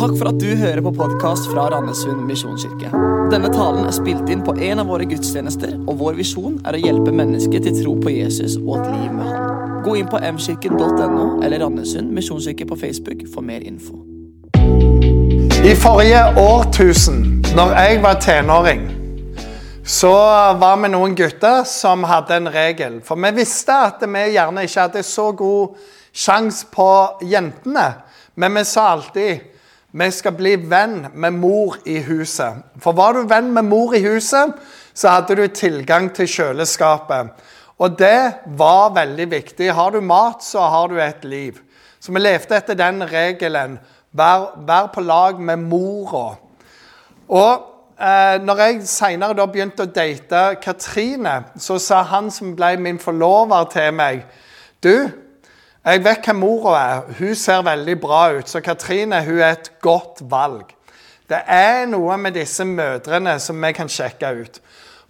Takk for at du hører på podkast fra Randesund misjonskirke. Denne talen er spilt inn på en av våre gudstjenester, og vår visjon er å hjelpe mennesker til tro på Jesus og et liv med Han. Gå inn på mkirken.no eller Randesund misjonskirke på Facebook for mer info. I forrige årtusen, når jeg var tenåring, så var vi noen gutter som hadde en regel. For vi visste at vi gjerne ikke hadde så god sjanse på jentene. Men vi sa alltid vi skal bli venn med mor i huset. For var du venn med mor i huset, så hadde du tilgang til kjøleskapet. Og det var veldig viktig. Har du mat, så har du et liv. Så vi levde etter den regelen. Vær, vær på lag med mora. Og eh, når jeg senere begynte å date Katrine, så sa han som ble min forlover, til meg Du, jeg vet hvem mora er. Hun ser veldig bra ut. Så Katrine hun er et godt valg. Det er noe med disse mødrene som vi kan sjekke ut.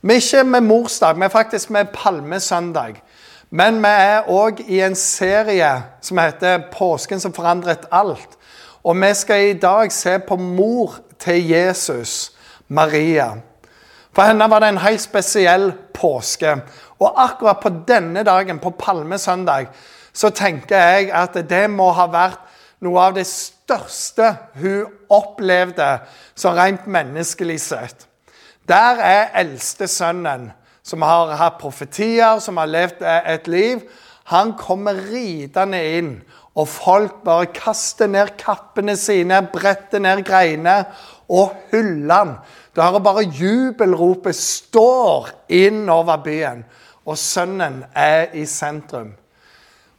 Vi er ikke med morsdag, vi er faktisk med palmesøndag. Men vi er òg i en serie som heter 'Påsken som forandret alt'. Og vi skal i dag se på mor til Jesus, Maria. For henne var det en helt spesiell påske. Og akkurat på denne dagen, på palmesøndag, så tenker jeg at det må ha vært noe av det største hun opplevde som rent menneskelig sett. Der er eldste sønnen, som har hatt profetier, som har levd et liv. Han kommer ridende inn, og folk bare kaster ned kappene sine, bretter ned greiene og hyller han. Du hører bare jubelropet står innover byen, og sønnen er i sentrum.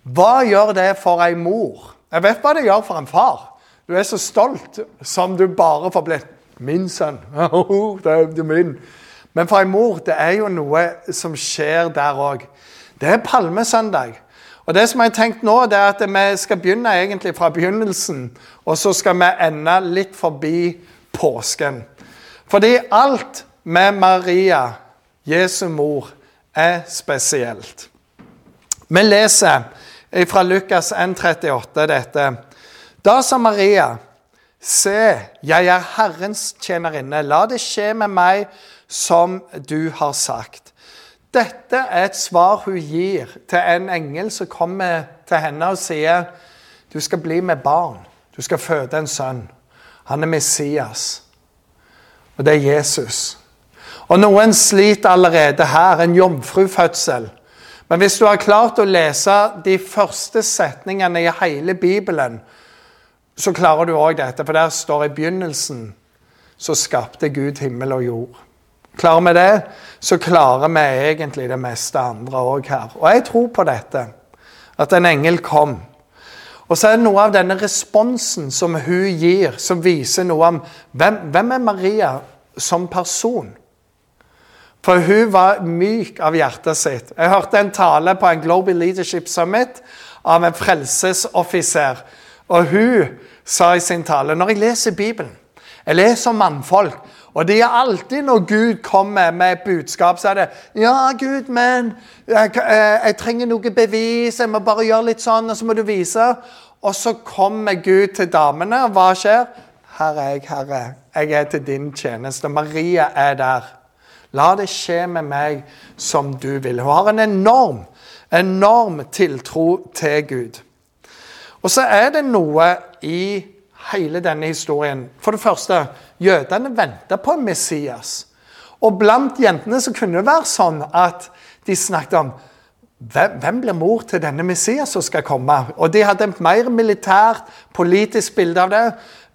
Hva gjør det for ei mor? Jeg vet hva det gjør for en far. Du er så stolt som du bare får blitt. Min sønn. det er min. Men for ei mor, det er jo noe som skjer der òg. Det er palmesøndag. Og det som jeg har tenkt nå, det er at vi skal begynne egentlig fra begynnelsen, og så skal vi ende litt forbi påsken. Fordi alt med Maria, Jesu mor, er spesielt. Vi leser fra Lukas 1,38 dette. Da sa Maria, se, jeg er Herrens tjenerinne. La det skje med meg som du har sagt. Dette er et svar hun gir til en engel som kommer til henne og sier du skal bli med barn. Du skal føde en sønn. Han er Messias. Og det er Jesus. Og noen sliter allerede her. En jomfrufødsel. Men hvis du har klart å lese de første setningene i hele Bibelen, så klarer du òg dette, for der står i begynnelsen så skapte Gud himmel og jord. Klarer vi det, så klarer vi egentlig det meste andre òg her. Og jeg tror på dette, at en engel kom. Og så er det noe av denne responsen som hun gir, som viser noe om hvem, hvem er Maria som person. For hun var myk av hjertet sitt. Jeg hørte en tale på en Global Leadership Summit av en frelsesoffiser. Og hun sa i sin tale Når jeg leser Bibelen Jeg leser om mannfolk. Og det er alltid når Gud kommer med et budskap, så er det 'Ja, Gud, men jeg, jeg, jeg trenger noe bevis. Jeg må bare gjøre litt sånn, og så må du vise.' Og så kommer Gud til damene, og hva skjer? 'Her er jeg, Herre. Jeg er til din tjeneste.' Maria er der. La det skje med meg som du vil. Hun har en enorm, enorm tiltro til Gud. Og så er det noe i hele denne historien. For det første, jødene venta på en Messias. Og blant jentene så kunne det være sånn at de snakket om hvem blir mor til denne Messias som skal komme? Og de hadde et mer militært, politisk bilde av det.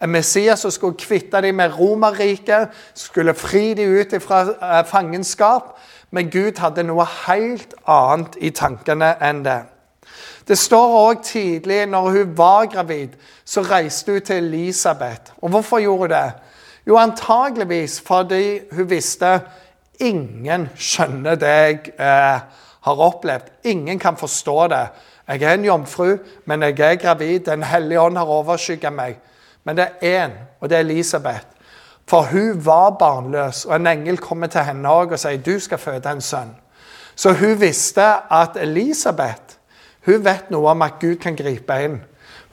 En Messias som skulle kvitte dem med Romerriket, skulle fri dem ut fra eh, fangenskap. Men Gud hadde noe helt annet i tankene enn det. Det står òg tidlig, når hun var gravid, så reiste hun til Elisabeth. Og hvorfor gjorde hun det? Jo, antageligvis fordi hun visste ingen skjønner det jeg eh, har opplevd. Ingen kan forstå det. Jeg er en jomfru, men jeg er gravid. Den hellige ånd har overskygget meg. Men det er én, og det er Elisabeth. For hun var barnløs, og en engel kommer til henne og sier du skal føde en sønn. Så hun visste at Elisabeth hun vet noe om at Gud kan gripe inn.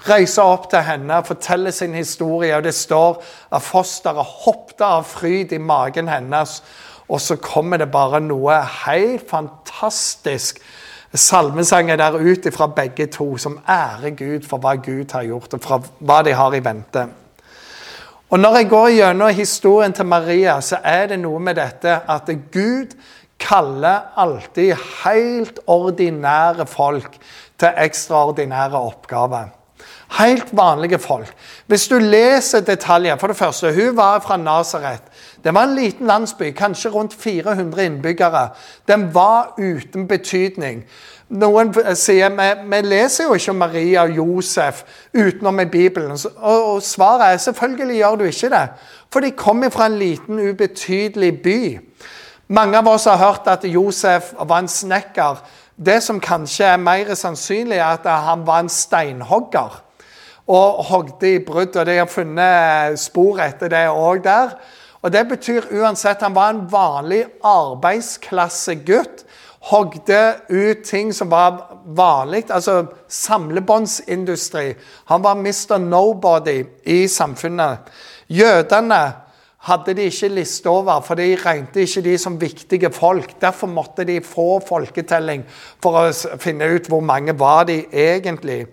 reiser opp til henne og forteller sin historie. og Det står at fosteret hoppet av fryd i magen hennes. Og så kommer det bare noe helt fantastisk salmesanger der ut fra begge to, som ærer Gud for hva Gud har gjort, og for hva de har i vente. Og Når jeg går gjennom historien til Maria, så er det noe med dette at Gud kaller alltid helt ordinære folk til ekstraordinære oppgaver. Helt vanlige folk. Hvis du leser detaljer For det første, hun var fra Nasaret. Det var en liten landsby, kanskje rundt 400 innbyggere. Den var uten betydning. Noen sier vi, vi leser jo ikke om Maria og Josef utenom i Bibelen. Og, og svaret er selvfølgelig gjør du ikke det. For de kom fra en liten, ubetydelig by. Mange av oss har hørt at Josef var en snekker. Det som kanskje er mer sannsynlig, er at han var en steinhogger. Og hogde i brudd. Og de har funnet spor etter det òg der. Og Det betyr uansett han var en vanlig arbeidsklassegutt. Hogde ut ting som var vanlig, altså samlebåndsindustri. Han var Mr. Nobody i samfunnet. Jødene hadde de ikke liste over, for de regnet ikke de som viktige folk. Derfor måtte de få folketelling for å finne ut hvor mange var de egentlig.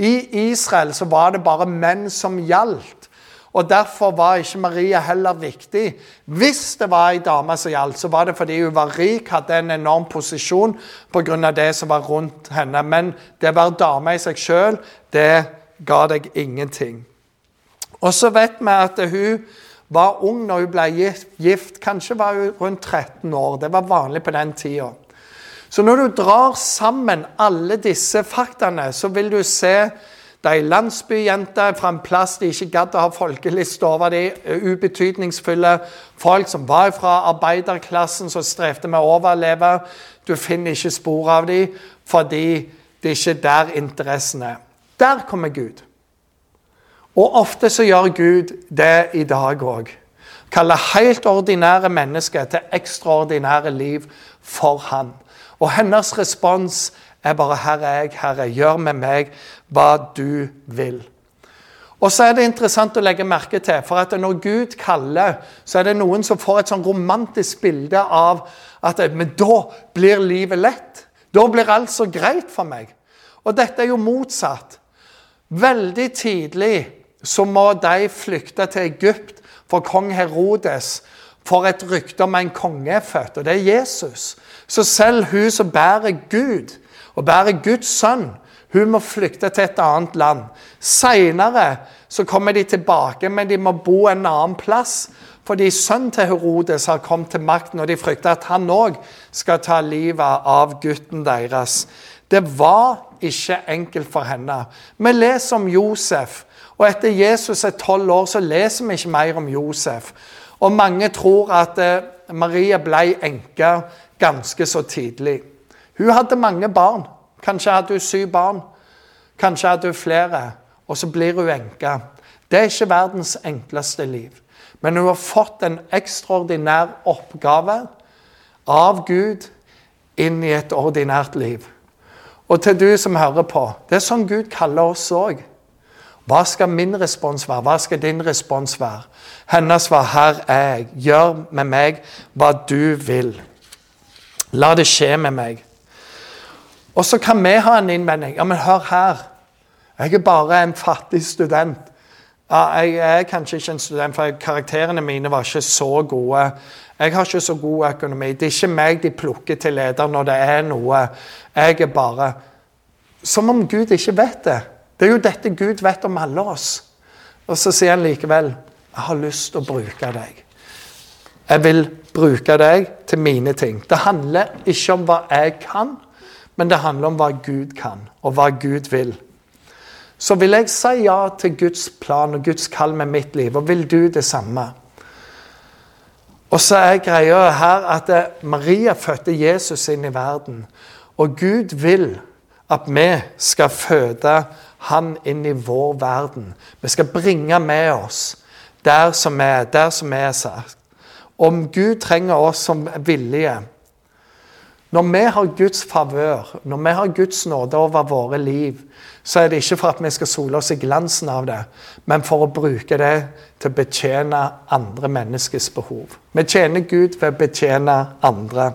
I Israel så var det bare menn som gjaldt. Og Derfor var ikke Maria heller viktig. Hvis det var ei dame som gjaldt, så var det fordi hun var rik, hadde en enorm posisjon pga. det som var rundt henne. Men det å være dame i seg sjøl, det ga deg ingenting. Og så vet vi at hun var ung når hun ble gift. Kanskje var hun rundt 13 år. Det var vanlig på den tida. Så når du drar sammen alle disse faktaene, så vil du se det landsbyjenter fra en plass de ikke gadd å ha folkeliste over. de ubetydningsfulle folk som var fra arbeiderklassen, som strevde med å overleve. Du finner ikke spor av dem fordi det er ikke der interessen er. Der kommer Gud. Og ofte så gjør Gud det i dag òg. Kaller helt ordinære mennesker til ekstraordinære liv for Han. Og hennes respons er bare 'Her er jeg, Herre. Gjør med meg hva du vil'. Og så er det interessant å legge merke til, for at når Gud kaller, så er det noen som får et sånn romantisk bilde av at Men da blir livet lett. Da blir alt så greit for meg. Og dette er jo motsatt. Veldig tidlig så må de flykte til Egypt for kong Herodes for et rykte om en konge er født, og det er Jesus. Så selv hun som bærer Gud, og bærer Guds sønn. Hun må flykte til et annet land. Seinere kommer de tilbake, men de må bo en annen plass. Fordi sønnen til Herodes har kommet til makten, og de frykter at han òg skal ta livet av gutten deres. Det var ikke enkelt for henne. Vi leser om Josef, og etter Jesus er tolv år, så leser vi ikke mer om Josef. Og mange tror at eh, Maria ble enke ganske så tidlig. Hun hadde mange barn. Kanskje hadde hun syv barn. Kanskje hadde hun flere. Og så blir hun enke. Det er ikke verdens enkleste liv. Men hun har fått en ekstraordinær oppgave av Gud inn i et ordinært liv. Og til du som hører på Det er sånn Gud kaller oss òg. Hva skal min respons være? Hva skal din respons være? Hennes var 'Her er jeg. Gjør med meg hva du vil'. La det skje med meg. Og så kan vi ha en innvending. Ja, men hør her. Jeg er bare en fattig student. Ja, jeg er kanskje ikke en student, for karakterene mine var ikke så gode. Jeg har ikke så god økonomi. Det er ikke meg de plukker til leder når det er noe. Jeg er bare Som om Gud ikke vet det. Det er jo dette Gud vet om alle oss. Og så sier han likevel jeg har lyst til å bruke deg. Jeg vil bruke deg til mine ting. Det handler ikke om hva jeg kan, men det handler om hva Gud kan, og hva Gud vil. Så vil jeg si ja til Guds plan og Guds kall med mitt liv, og vil du det samme? Og så er greia her at Maria fødte Jesus inn i verden. Og Gud vil at vi skal føde han inn i vår verden. Vi skal bringe med oss der som vi er, der som vi er sagt. Om Gud trenger oss som villige, Når vi har Guds favør, når vi har Guds nåde over våre liv, så er det ikke for at vi skal sole oss i glansen av det, men for å bruke det til å betjene andre menneskers behov. Vi tjener Gud ved å betjene andre.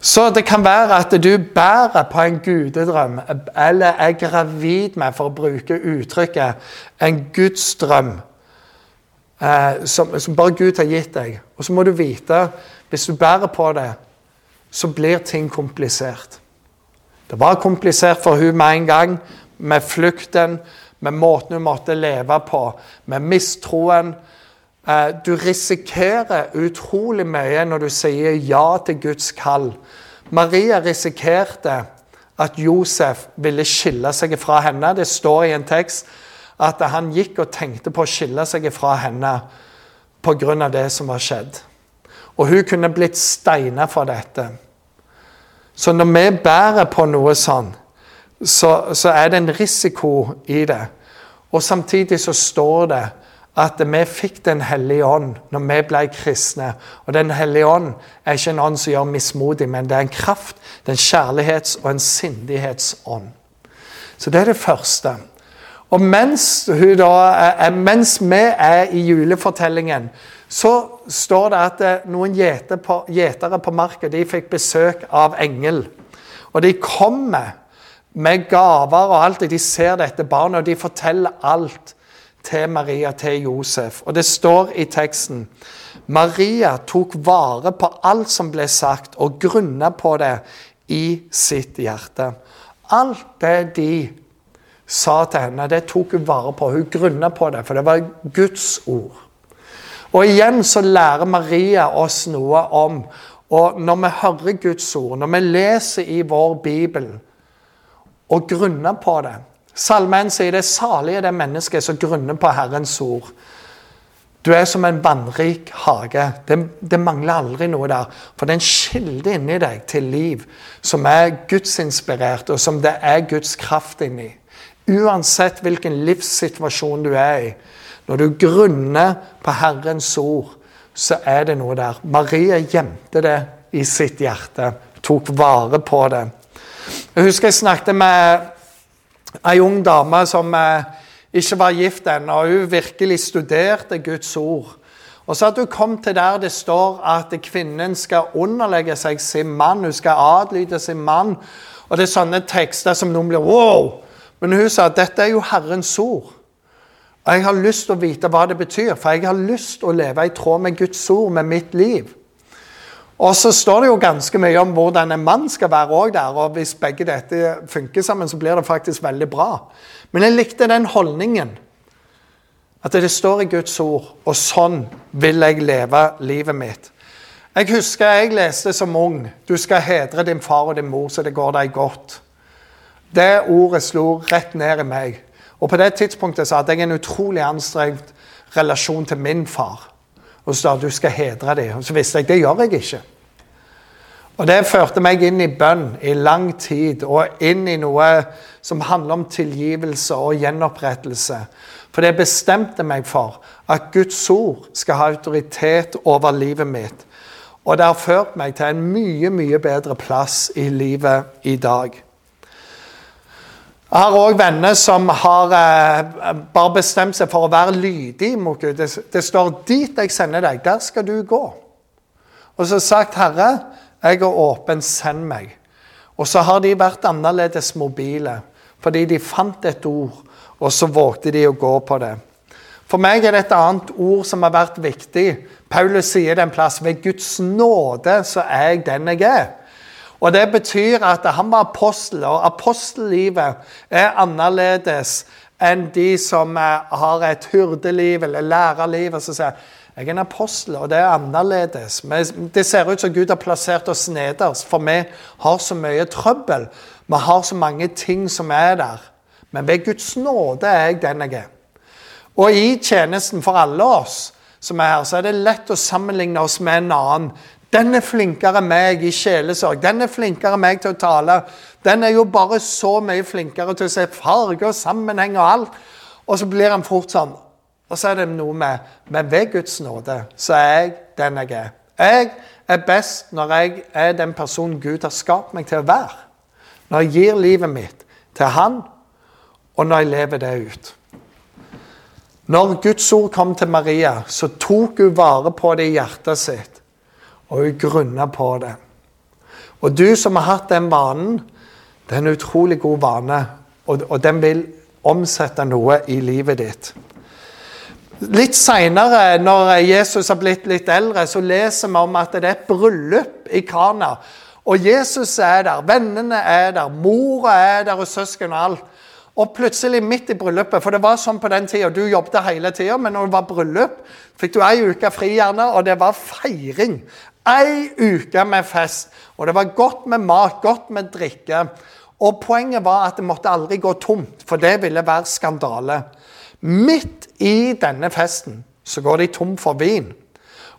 Så det kan være at du bærer på en gudedrøm, eller er gravid med, for å bruke uttrykket, en gudsdrøm eh, som, som, bare Gud har gitt deg. Og så må du vite, hvis du bærer på det, så blir ting komplisert. Det var komplisert for hun med en gang, med flukten, med måten hun måtte leve på, med mistroen. Eh, du risikerer utrolig mye når du sier ja til Guds kall. Maria risikerte at Josef ville skille seg fra henne. Det står i en tekst at han gikk og tenkte på å skille seg fra henne pga. det som var skjedd. Og hun kunne blitt steina for dette. Så når vi bærer på noe sånn, så, så er det en risiko i det. Og samtidig så står det at vi fikk Den hellige ånd når vi ble kristne. Og Den hellige ånd er ikke en ånd som gjør mismodig, men det er en kraft, det er en kjærlighets- og en sindighetsånd. Så det er det første. Og mens, da, mens vi er i julefortellingen, så står det at eh, noen gjetere på marka fikk besøk av engel. Og de kommer med gaver og alt, de ser dette barnet, og de forteller alt til Maria, til Josef. Og det står i teksten Maria tok vare på alt som ble sagt, og grunna på det i sitt hjerte. Alt det de sa til henne, det tok hun vare på. Hun grunna på det, for det var Guds ord. Og igjen så lærer Maria oss noe om og Når vi hører Guds ord, når vi leser i vår bibel og grunner på det Salmen sier det salige det mennesket som grunner på Herrens ord. Du er som en vannrik hage. Det, det, mangler aldri noe der. For det er en kilde inni deg til liv som er gudsinspirert, og som det er Guds kraft inni. Uansett hvilken livssituasjon du er i. Når du grunner på Herrens ord, så er det noe der. Maria gjemte det i sitt hjerte. Tok vare på det. Jeg husker jeg snakket med ei ung dame som eh, ikke var gift ennå. Hun virkelig studerte Guds ord. Og så hadde hun kommet til der det står at kvinnen skal underlegge seg sin mann. Hun skal adlyde sin mann. Og det er sånne tekster som noen blir wow! Men hun sa at dette er jo Herrens ord. Jeg har lyst til å vite hva det betyr, for jeg har lyst til å leve i tråd med Guds ord med mitt liv. Og så står det jo ganske mye om hvordan en mann skal være òg der. Og hvis begge dette funker sammen, så blir det faktisk veldig bra. Men jeg likte den holdningen. At det står i Guds ord, og sånn vil jeg leve livet mitt. Jeg husker jeg leste som ung du skal hedre din far og din mor så det går deg godt. Det ordet slo rett ned i meg. Og på det tidspunktet så hadde jeg en utrolig anstrengt relasjon til min far. Og så sa du skal hedre dem. Og så visste jeg det gjør jeg ikke. Og det førte meg inn i bønn i lang tid, og inn i noe som handler om tilgivelse og gjenopprettelse. For det bestemte meg for at Guds ord skal ha autoritet over livet mitt. Og det har ført meg til en mye, mye bedre plass i livet i dag. Jeg har òg venner som har eh, bare bestemt seg for å være lydig mot Gud. Det, det, står 'dit jeg sender deg, der skal du gå'. Og så sagt 'Herre, jeg er åpen, send meg'. Og så har de vært annerledes mobile, fordi de fant et ord, og så vågte de å gå på det. For meg er det et annet ord som har vært viktig. Paulus sier det en plass 'Ved Guds nåde så er jeg den jeg er'. Og Det betyr at han var apostel, og apostellivet er annerledes enn de som eh, har et hyrdeliv eller lærerliv. og så sier jeg er en apostel, og det er annerledes. Men Det ser ut som Gud har plassert oss nederst, for vi har så mye trøbbel. Vi har så mange ting som er der. Men ved Guds nåde er jeg den jeg er. Og i tjenesten for alle oss som er her, så er det lett å sammenligne oss med en annen den er flinkere enn meg i sjelesorg. Den er flinkere enn meg til å tale. Den er jo bare så mye flinkere til å se farge og sammenheng og alt. Og så blir han fort sånn. Og så er det noe med Men ved Guds nåde så er jeg den jeg er. Jeg er best når jeg er den personen Gud har skapt meg til å være. Når jeg gir livet mitt til Han, og når jeg lever det ut. Når Guds ord kom til Maria, så tok hun vare på det i hjertet sitt, og hun grunna på det. Og du som har hatt den vanen, det er en utrolig god vane, og, og den vil omsette noe i livet ditt. Litt seinere, når Jesus har blitt litt eldre, så leser vi om at det er et bryllup i Kana. Og Jesus er der, vennene er der, mora er der, og søsken og alt. Og plutselig, midt i bryllupet For det var sånn på den tida, du jobbet hele tida, men når det var bryllup, fikk du ei uke fri, gjerne, og det var feiring. Ei uke med fest. Og det var godt med mat, godt med drikke. Og poenget var at det måtte aldri gå tomt, for det ville være skandale. Midt i denne festen så går de tom for vin.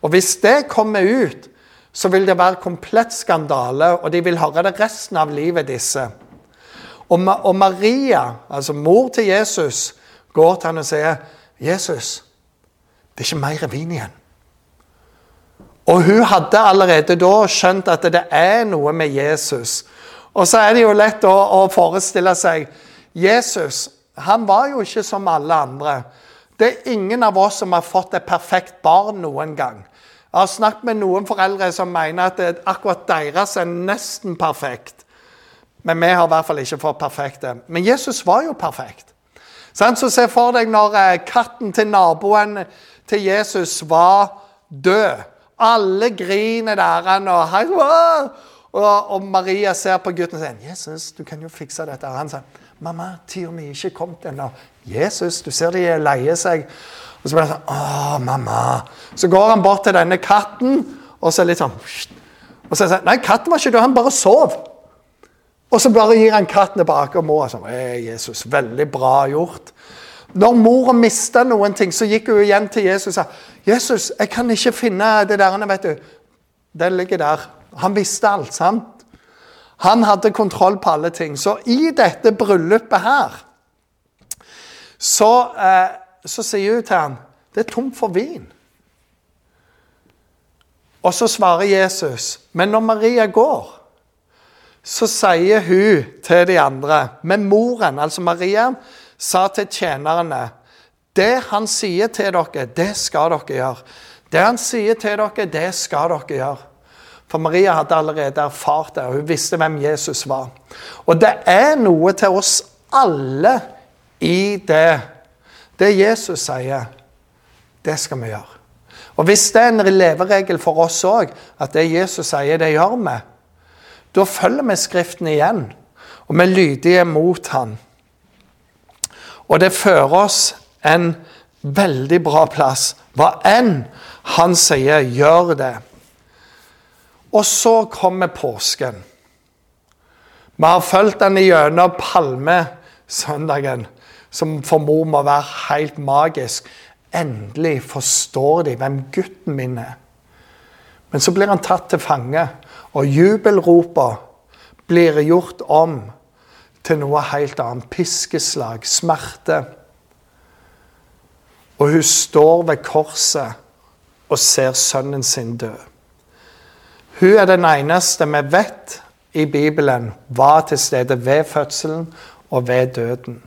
Og hvis det kommer ut, så vil det være komplett skandale, og de vil høre det resten av livet, disse. Og, og Maria, altså mor til Jesus, går til han og sier, 'Jesus, det er ikke mer vin igjen.' Og hun hadde allerede da skjønt at det er noe med Jesus og så er det jo lett å, å forestille seg Jesus han var jo ikke som alle andre. Det er ingen av oss som har fått et perfekt barn noen gang. Jeg har snakket med noen foreldre som mener at akkurat deres er nesten perfekt. Men vi har i hvert fall ikke fått perfekte. Men Jesus var jo perfekt. Så Se for deg når eh, katten til naboen til Jesus var død. Alle griner der. Og, og, og, Maria ser på gutten og sier 'Jesus, du kan jo fikse dette.' Og han sier 'Mamma, tida mi er ikke kommet ennå.' 'Jesus, du ser de leier leie seg.' Og så blir han sånn 'Å, mamma.' Så går han bort til denne katten, og så er litt sånn Og så sier han 'Nei, katten var ikke død, han bare sov'. Og så bare gir han katten tilbake, og mor er sånn 'Jesus, veldig bra gjort'. Når mora mista noen ting, så gikk hun igjen til Jesus og sa 'Jesus, jeg kan ikke finne det der.' vet du. Den ligger der. Han visste alt, sant? Han hadde kontroll på alle ting. Så i dette bryllupet her så, eh, så sier hun til ham det er tomt for vin. Og så svarer Jesus, men når Maria går, så sier hun til de andre Men moren, altså Maria, sa til tjenerne Det han sier til dere, det skal dere gjøre. Det han sier til dere, det skal dere gjøre. For Maria hadde allerede erfart det, og hun visste hvem Jesus var. Og det er noe til oss alle i det. Det Jesus sier, det skal vi gjøre. Og Hvis det er en leveregel for oss òg, at det Jesus sier, det gjør vi, da følger vi Skriften igjen, og vi er lydige mot Han. Og det fører oss en veldig bra plass. Hva enn Han sier, gjør det. Og så kommer påsken. Vi har fulgt den gjennom palmesøndagen, som for mor må være helt magisk. Endelig forstår de hvem gutten min er. Men så blir han tatt til fange, og jubelropa blir gjort om til noe helt annet. Piskeslag, smerte. Og hun står ved korset og ser sønnen sin dø. Hun er den eneste vi vet i Bibelen var til stede ved fødselen og ved døden.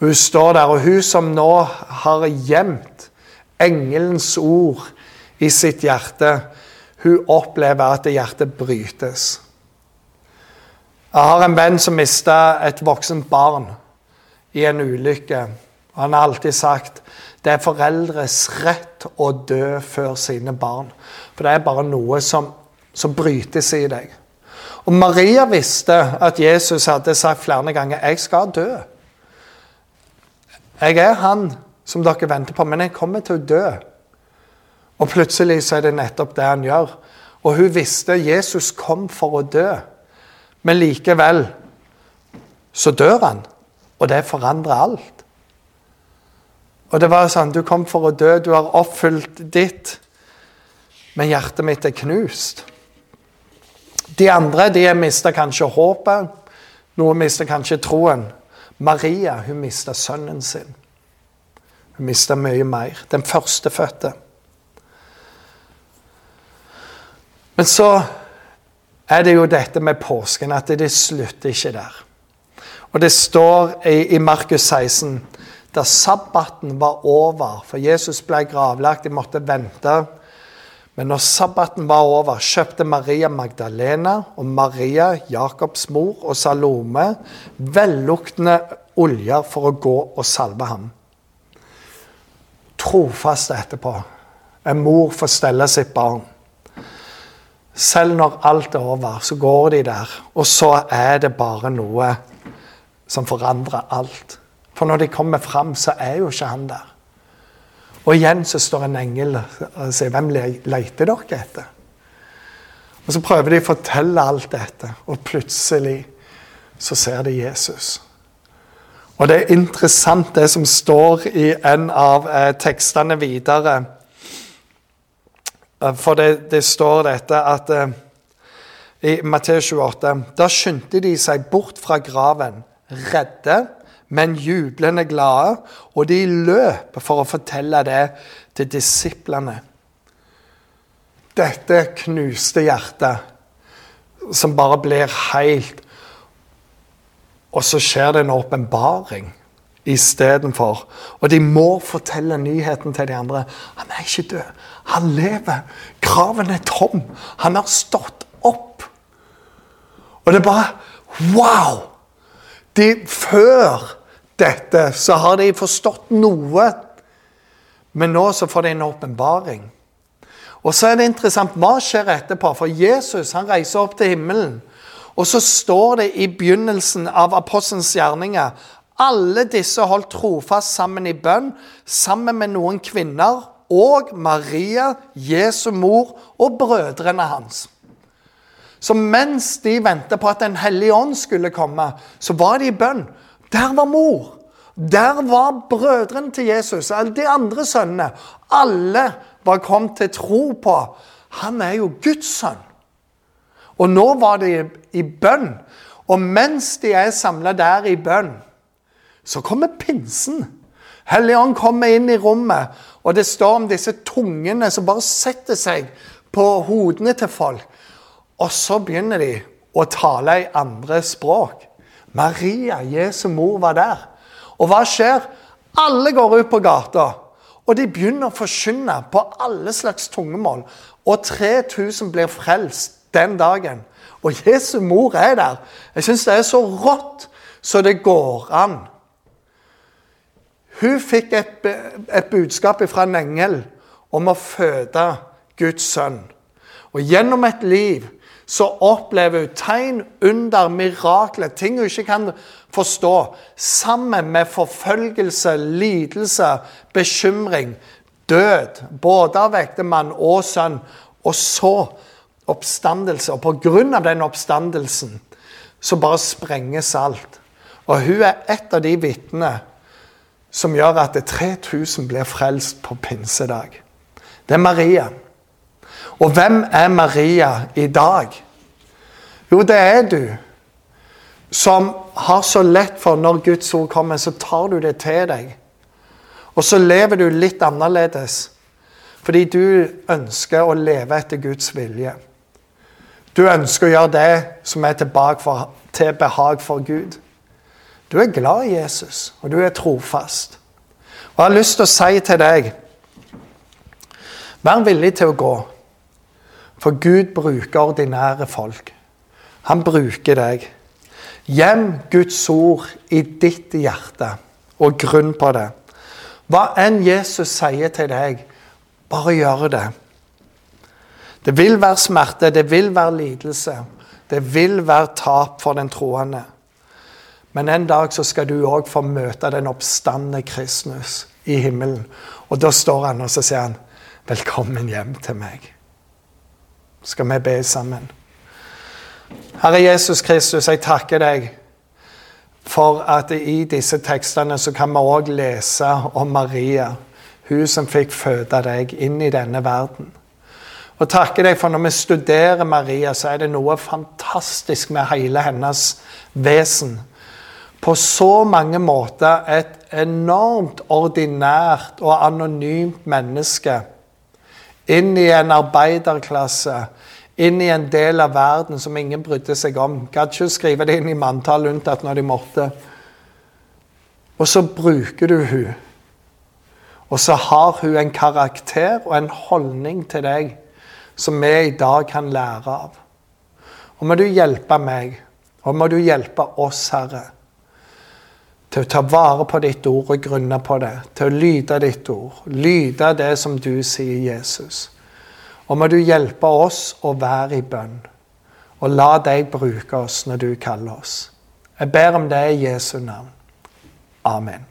Hun står der, og hun som nå har gjemt engelens ord i sitt hjerte, hun opplever at hjertet brytes. Jeg har en venn som mista et voksent barn i en ulykke. Han har alltid sagt det er foreldres rett å dø før sine barn. For det er bare noe som, som brytes i deg. Og Maria visste at Jesus hadde sagt flere ganger 'Jeg skal dø'. Jeg er han som dere venter på, men jeg kommer til å dø. Og plutselig så er det nettopp det han gjør. Og hun visste Jesus kom for å dø. Men likevel så dør han, og det forandrer alt. Og det var sånn Du kom for å dø, du har oppfylt ditt, men hjertet mitt er knust. De andre de mista kanskje håpet. Noen mista kanskje troen. Maria hun mista sønnen sin. Hun mista mye mer. Den førstefødte. Men så er det jo dette med påsken, at det slutter ikke der. Og det står i, i Markus 16 da sabbaten var over, for Jesus ble gravlagt, de måtte vente. Men når sabbaten var over, kjøpte Maria Magdalena og Maria, Jakobs mor, og Salome velluktende oljer for å gå og salve ham. Trofast etterpå. En mor får stelle sitt barn. Selv når alt er over, så går de der, og så er det bare noe som forandrer alt. For når de kommer fram, så er jo ikke han der. Og igjen så står en engel og sier 'Hvem leter dere etter?' Og Så prøver de å fortelle alt dette, og plutselig så ser de Jesus. Og det er interessant det som står i en av eh, tekstene videre. Eh, for det, det står dette at eh, i Matteus 28 Da skyndte de seg bort fra graven, redde men jublende glade, og de løp for å fortelle det til disiplene. Dette knuste hjertet som bare blir helt Og så skjer det en åpenbaring istedenfor. Og de må fortelle nyheten til de andre. Han er ikke død. Han lever. Graven er tom. Han har stått opp. Og det er bare Wow! De, før dette, så har de forstått noe. Men nå så får de en åpenbaring. Og så er det interessant, Hva skjer etterpå? For Jesus han reiser opp til himmelen. Og så står det i begynnelsen av apostelens gjerninger alle disse holdt trofast sammen i bønn, sammen med noen kvinner og Maria, Jesu mor, og brødrene hans. Så mens de ventet på at Den hellige ånd skulle komme, så var de i bønn. Der var mor. Der var brødrene til Jesus, alle de andre sønnene. Alle var kommet til tro på han er jo Guds sønn. Og nå var de i bønn. Og mens de er samla der i bønn, så kommer pinsen. Helligånd kommer inn i rommet, og det står om disse tungene som bare setter seg på hodene til folk. Og så begynner de å tale i andre språk. Maria, Jesu mor, var der. Og hva skjer? Alle går ut på gata, og de begynner å forkynne på alle slags tungemål. Og 3000 blir frelst den dagen. Og Jesu mor er der. Jeg syns det er så rått så det går an. Hun fikk et, et budskap fra en engel om å føde Guds sønn. Og gjennom et liv så opplever hun tegn, under, mirakler, ting hun ikke kan forstå, sammen med forfølgelse, lidelse, bekymring, død, både av ektemann og sønn, og så oppstandelse. Og pga. den oppstandelsen så bare sprenges alt. Og hun er et av de vitnene som gjør at 3000 blir frelst på pinsedag. Det er Maria. Og hvem er Maria i dag? Jo, det er du som har så lett for når Guds ord kommer, så tar du det til deg. Og så lever du litt annerledes fordi du ønsker å leve etter Guds vilje. Du ønsker å gjøre det som er til behag for Gud. Du er glad i Jesus, og du er trofast. Og jeg har lyst til å si til deg Vær villig til å gå. For Gud bruker ordinære folk. Han bruker deg. Gjem Guds ord i ditt hjerte, og grunn på det. Hva enn Jesus sier til deg, bare gjør det. Det vil være smerte, det vil være lidelse. Det vil være tap for den troende. Men en dag så skal du òg få møte den oppstandende Kristus i himmelen. Og da står han og så sier han, 'Velkommen hjem til meg' skal vi be sammen. Herre Jesus Kristus, jeg takker deg for at i disse tekstene så kan vi òg lese om Maria, hun som fikk føde deg inn i denne verden. Og takker deg for når vi studerer Maria, så er det noe fantastisk med hele hennes vesen. På så mange måter et enormt ordinært og anonymt menneske inn i en arbeiderklasse, inn i en del av verden som ingen brydde seg om. Gadd ikke skrive det inn i manntall unntatt når de måtte. Og så bruker du hun. Og så har hun en karakter og en holdning til deg som vi i dag kan lære av. Og må du hjelpe meg, og må du hjelpe oss, Herre, til å ta vare på ditt ord og grunne på det. Til å lyde ditt ord. Lyde det som du sier, Jesus. Og må du hjelpe oss å være i bønn. Og la deg bruke oss når du kaller oss. Jeg ber om det i Jesu navn. Amen.